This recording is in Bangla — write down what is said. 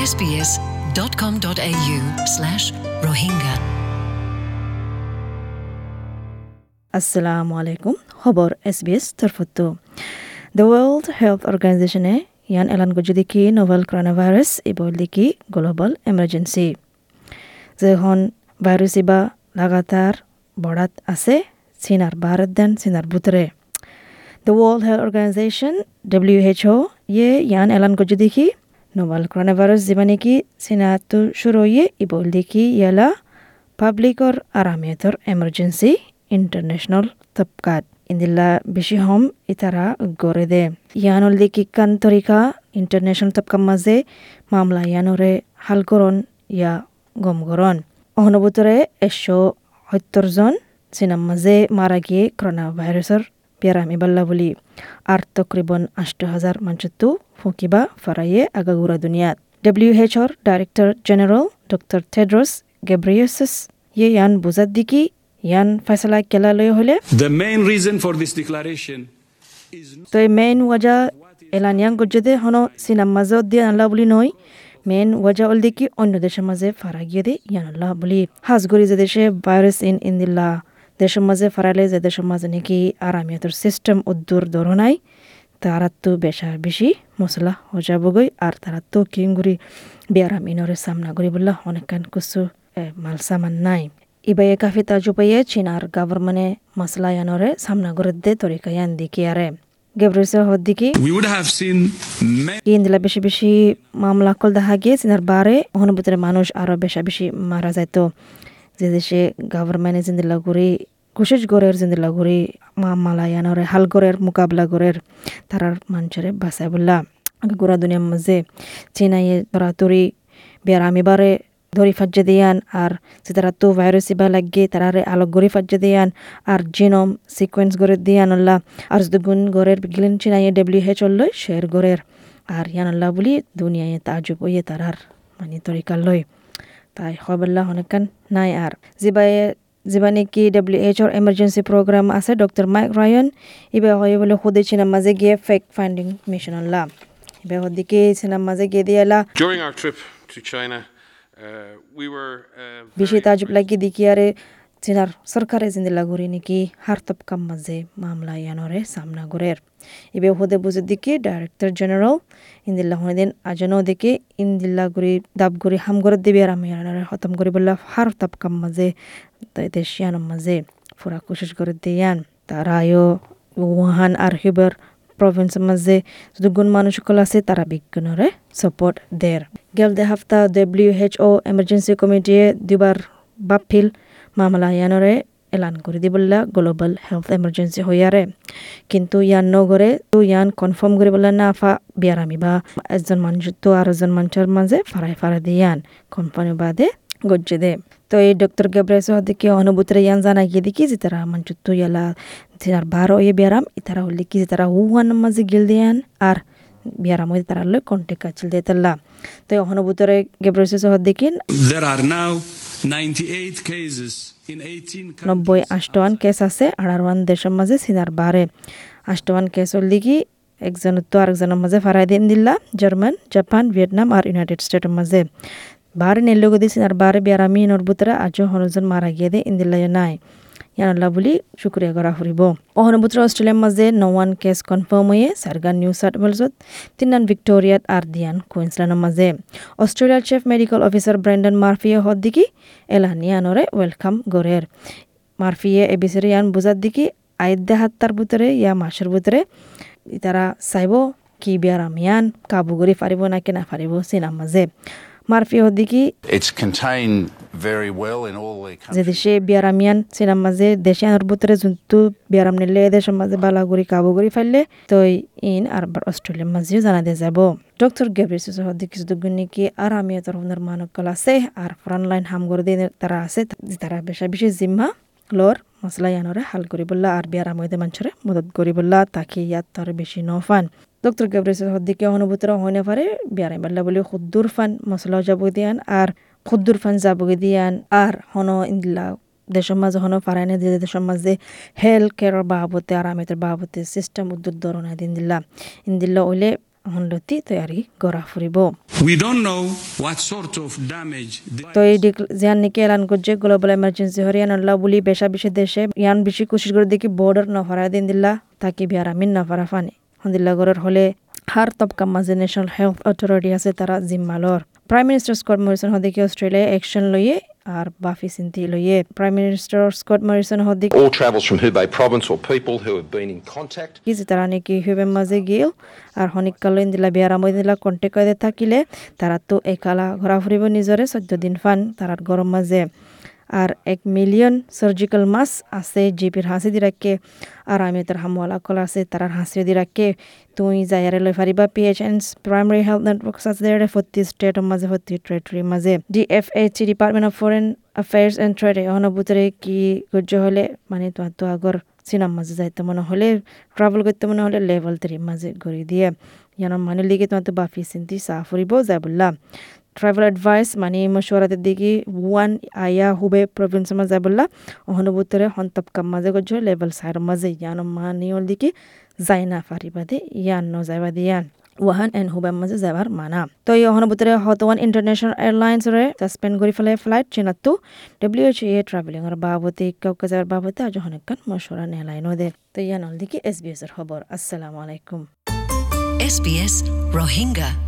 sbs.com.au slash rohingya. আসসালামু আলাইকুম খবর এসবিএস তরফতো দ্য ওয়ার্ল্ড হেলথ অর্গানাইজেশনে ইয়ান এলান গজুদিকি নোভেল করোনা ভাইরাস ইবল দিকি গ্লোবাল এমার্জেন্সি যেখন ভাইরাস ইবা লাগাতার বড়াত আছে চীনার ভারত দেন চীনার ভিতরে the World Health Organization W H O ইয়ে ইয়ান এলান গজুদিকি নোভেল করোনা ভাইরাস যিবা নেকি চীনাতো শুরু ইয়ে ইবল দিকি ইয়ালা পাবলিকর আরামিয়তর এমার্জেন্সি ইন্টারন্যাশনাল তবকাত ইন্দিল্লা বেশি হম ইতারা গড়ে দে ইয়ানল দিকি কান তরিকা ইন্টারন্যাশনাল তবকার মাঝে মামলা ইয়ানরে হাল করন ইয়া গম করন অহনবুতরে একশো সত্তর জন চীনার মাঝে মারা গিয়ে করোনা ভাইরাসের পেরামি বাল্লা বলি আর তকরিবন আষ্ট হাজার মাঞ্চত্তু ফুকিবা ফারাইয়ে আগাগুড়া দুনিয়াত। ডব্লিউ এইচ ওর director general doctor Tedros Ghebreyesus ইয়ে ইয়ান বুজাত দিকি ইয়ান ফেসলা কেলা লয় হলে main reason for this declaration is তো এই মেইন ওয়াজা এলানিয়াং গজ্জদে হন সিনাম মাঝে দিয়ে আল্লাহ বলি নয়। মেইন ওয়াজা অল দেখি অন্য দেশের মাঝে ফারা গিয়ে দে ইয়ান আল্লাহ বলি। হাজগরি যে দেশে ভাইরাস ইন ইন্দিল্লা দেশের মাঝে ফারালে যে দেশের মাঝে নাকি আরামিয়াতর সিস্টেম উদ্দুর ধরনাই তারা তো বেশা বেশি মশলা হয়ে যাবগই আর তারা তো কিংগুড়ি বেয়ারাম ইনরে সামনা করি বললা অনেকখান কিছু মাল সামান নাই। ইবাইয়ে কাফি তাজুপাইয়ে চীনার গভর্নমেন্টে মশলা ইয়ানরে সামনা করে দে তরিকা ইয়ান দিকি আরে। গেব্রেসে হদ্দিকি ইন্দিলা বেশি বেশি মামলা কল দেখা গিয়ে চীনার বারে অনুভূতির মানুষ আরও বেশা বেশি মারা যাইতো। যে দেশে গভর্নমেন্টে জিন্দিলা ঘুরি কুশিস গড়ের জিন্দিলা ঘুরি মামলা ইয়ানরে হাল গড়ের মোকাবলা গড়ের, তারার মানুষের বাসায় বললা। গোড়া দুনিয়ার মাঝে চীনাইয়ে তরাতরি বেড়ামি বারে ধরি ফাজ্জে দিয়ান, আর যে তারা তো ভাইরাস ইবা লাগে তারারে আলোক গড়ি ফাজ্জে দিয়ান, আর জিনোম সিকোয়েন্স গড়ে দিয়ান আল্লাহ। আর যদি গুণ গড়ের গিলেন চিনাইয়ে ডব্লিউ এইচ লয় শের গড়ের। আর ইয়ান আল্লাহ বলি, দুনিয়ায় তাজুব ইয়ে তারার মানে তরিকার লয়। তাই খবরলা হনেকান নাই আর। জিবায়ে যিবা নাকি ডাব্লিউ এইচ ওর এমার্জেন্সি প্রোগ্রাম আছে? ডক্টর মাইক রায়ন ইবে হয় বলে খুদে চিনার মাঝে গিয়ে ফেক ফাইন্ডিং মিশন আনলাম ইবে হদিকে চিনার মাঝে গিয়ে দিয়েলা During our trip to China, uh, we were uh, বেশি তাজুব লাগি দেখি আরে চীনার সরকারে জিন্দিলা ঘুরি নাকি হার তপকাম মাঝে মামলা ইয়ানরে সামনা গরের ইবে হুদে বুঝে দিকে ডাইরেক্টর জেনারেল ইন্দিল্লা হনিদিন আজনও দেখে ইন্দিল্লা গুড়ি দাব গুড়ি হাম করে দিবে আর আমি ইয়ানরে খতম করি বললা হার তপকাম মাঝে দেশ ইয়ানোর মাঝে ফুরা কোশিশ করে দিয়ান তারা আয়ো ওহান আর হিবার প্রভিন্সের মাঝে যদি গুণ মানুষ সকল আছে তারা বিজ্ঞানরে সাপোর্ট দের গেল দে হাফতা ডব্লিউ এমার্জেন্সি কমিটিয়ে দুবার বাপিল মামলা ইয়ানরে এলান করে দিবল্লা গ্লোবাল হেলথ এমার্জেন্সি হইয়ারে কিন্তু ইয়ান নগরে তো ইয়ান কনফার্ম করে বললা না ফা বিয়ারামি বা একজন মানুষ তো আর একজন মানুষের মাঝে ফারাই ফারা দিয়ান কোম্পানি বাদে গজ্জে দে। তো এই ডক্টর গেব্রেস হদিকে অনুভূতিরে ইয়ান জানা গিয়ে দেখি যে তারা মানুষ তো ইয়ালা তার বারো ইয়ে বিয়ারাম ইতারা হলে কি যে তারা হুয়ান মাঝে গিল দিয়ান আর বিয়ারাম হয়ে তারা লয় কন্টেক্ট কাছিল দিয়ে তো অনুভূতিরে গেব্রেস হদিকে there are now 98 cases in 18 countries. নব্বই আষ্টওয়ান কেস আছে আড়ারওয়ান দেশের মাঝে সিনার বারে আষ্টওয়ান কেস হল দিকে একজন তো আরেকজনের মাঝে ফারাই দিন দিল্লা জার্মান জাপান ভিয়েতনাম আর ইউনাইটেড স্টেটের মাঝে। বারে নেল্লোগদি সিনার বারে বিয়ারামি নরবুতরা আজও হনজন মারা গিয়ে দে ইয়ানাল্লাহ বুলি শুক্রিয়া করা ফুরিব অহনবুত্র অস্ট্রেলিয়ার মাঝে নওয়ান কেস কনফার্ম হয়ে সারগান নিউ ওয়েলসত তিনান ভিক্টোরিয়াত আর দিয়ান কুইন্সল্যান্ডের মাঝে অস্ট্রেলিয়ার চিফ মেডিকেল ব্রেন্ডন মার্ফিয়ে হদ দিকি এলানিয়ানরে ওয়েলকাম গরের মার্ফিয়ে এ বিচারে ইয়ান বুঝার দিকি আইদ্যা হাত্তার ভিতরে ইয়া মাসের ভিতরে তারা চাইব কি বিয়ার আমিয়ান কাবু কৰি ফাৰিব না কি না ফাৰিব চিনাৰ মাঝে মার্ফি হদিকি It's very well in all the যে. দেশে বিয়ারামিয়ান সিনার মাঝে দেশে আনার ভিতরে যোনটো বিয়ারাম নিলে দেশের মাঝে বালা কৰি কাবু কৰি ফাইলে তো ইন আর অস্ট্রেলিয়ার মাঝেও জানা দিয়ে যাব ডক্টর গেব্রিস হদিকি যদি নাকি আর আমি তরফের মানকল আছে আর ফ্রন্ট লাইন হাম করে দিয়ে তারা আছে তারা বেশা বেশি জিম্মা লর মশলা ইয়ানরে হাল করি বললা আর বিয়ার আমদে মানুষরে মদত করি বললা তাকে ইয়াত তার বেশি নফান ডক্টর গেব্রেস হদ্দিকে অনুভূতরা হইনে পারে বিয়ার বাল্লা বলে খুদ্দুর ফান মশলা যাব দিয়ান আর খুদ্দুর ফান যাব দিয়ান আর হন ইন্দিল্লা দেশের মাঝে হন পারায়নে যে দেশের মাঝে হেলথ কেয়ারের বাবতে আর আমিতের বাবতে সিস্টেম উদ্যোগ ধরনা দিন দিল্লা ইন্দিল্লা ওইলে হনলতি তৈয়ারি গড়া ফুরিব। তো এই জিয়ান নিকে এলান করছে গ্লোবাল এমার্জেন্সি হরিয়ান আল্লাহ বলি বেশা বেশি দেশে ইয়ান বেশি কোশিশ করে দেখি বর্ডার নফারা দিন দিল্লা তাকে বিয়ার আমিন নফারা ফানি। হন্দিল্লা গরের হলে হার তবকা মাঝে ন্যাশনাল হেলথ অথরিটি আছে তারা জিম্মালর। প্রাইম মিনিস্টার স্কট মরিসন হদিকে অস্ট্রেলিয়া একশন লইয়ে আর বাফি চিন্তি লইয়ে। প্রাইম মিনিস্টার স্কট মরিসন হদিকে All travels from Hubei province or people who have been in contact কিছু তারা নাকি হুবে মাঝে গিয়েও আর হনিক হনিকাল দিলা বিয়ার আমই দিলা কন্টেক্ট করে থাকিলে তারা তো একালা ঘোরাফুরিব নিজরে চোদ্দ দিন ফান তারার গরম মাঝে। আর এক মিলিয়ন সার্জিক্যাল মাস আছে, জিপির হাসি দি রাখে, আর আমি তার হামওয়ালা কল আছে তারার হাসি দি রাখে। তুই যাইয়ারে লই Fariba PH and primary health network আছে দেড়ে ফর্টি স্টেটের মাঝে ফর্টি টেরিটরির মাঝে। D F H department of foreign affairs and trade অনুভূতরে কি গজ্য হলে মানে তো তো আগর সিনাম মাঝে যাইতে মনে হলে ট্রাভেল করতে মনে হলে লেভেল থ্রি মাঝে গড়ি দিয়ে। ইয়ান মানে লিগে তোমার তো বাফি চিন্তি সাহ ফুরিব যাই বললাম ট্রাভেল এডভাইস মানে মশওয়ারাতে দিকে ওয়ান আয়া হুবে প্রভিন্সের মাঝে বললা অনুভূতরে হন্তপ কাম মাঝে গজ্য লেভেল সাইর মাঝে ইয়ান মানে ওর দিকে যাই না পারিবা দে ইয়ান ন যাইবা দে ইয়ান, ওয়াহান এন্ড হুবের মাঝে যাবার মানা। তো এই অহনবুতরে হতওয়ান ইন্টারন্যাশনাল এয়ারলাইন্সরে সাসপেন্ড কৰি ফেলে ফ্লাইট চিনাতো ডব্লিউ এইচ এ ট্রাভেলিংর বাবতে, কাউকে যাবার বাবতে, আজ অনেকক্ষণ মশওরা নেলাইনো দে তো ইয়ান দিকে এস বি এর খবর। আসসালামু আলাইকুম। SBS Rohingya.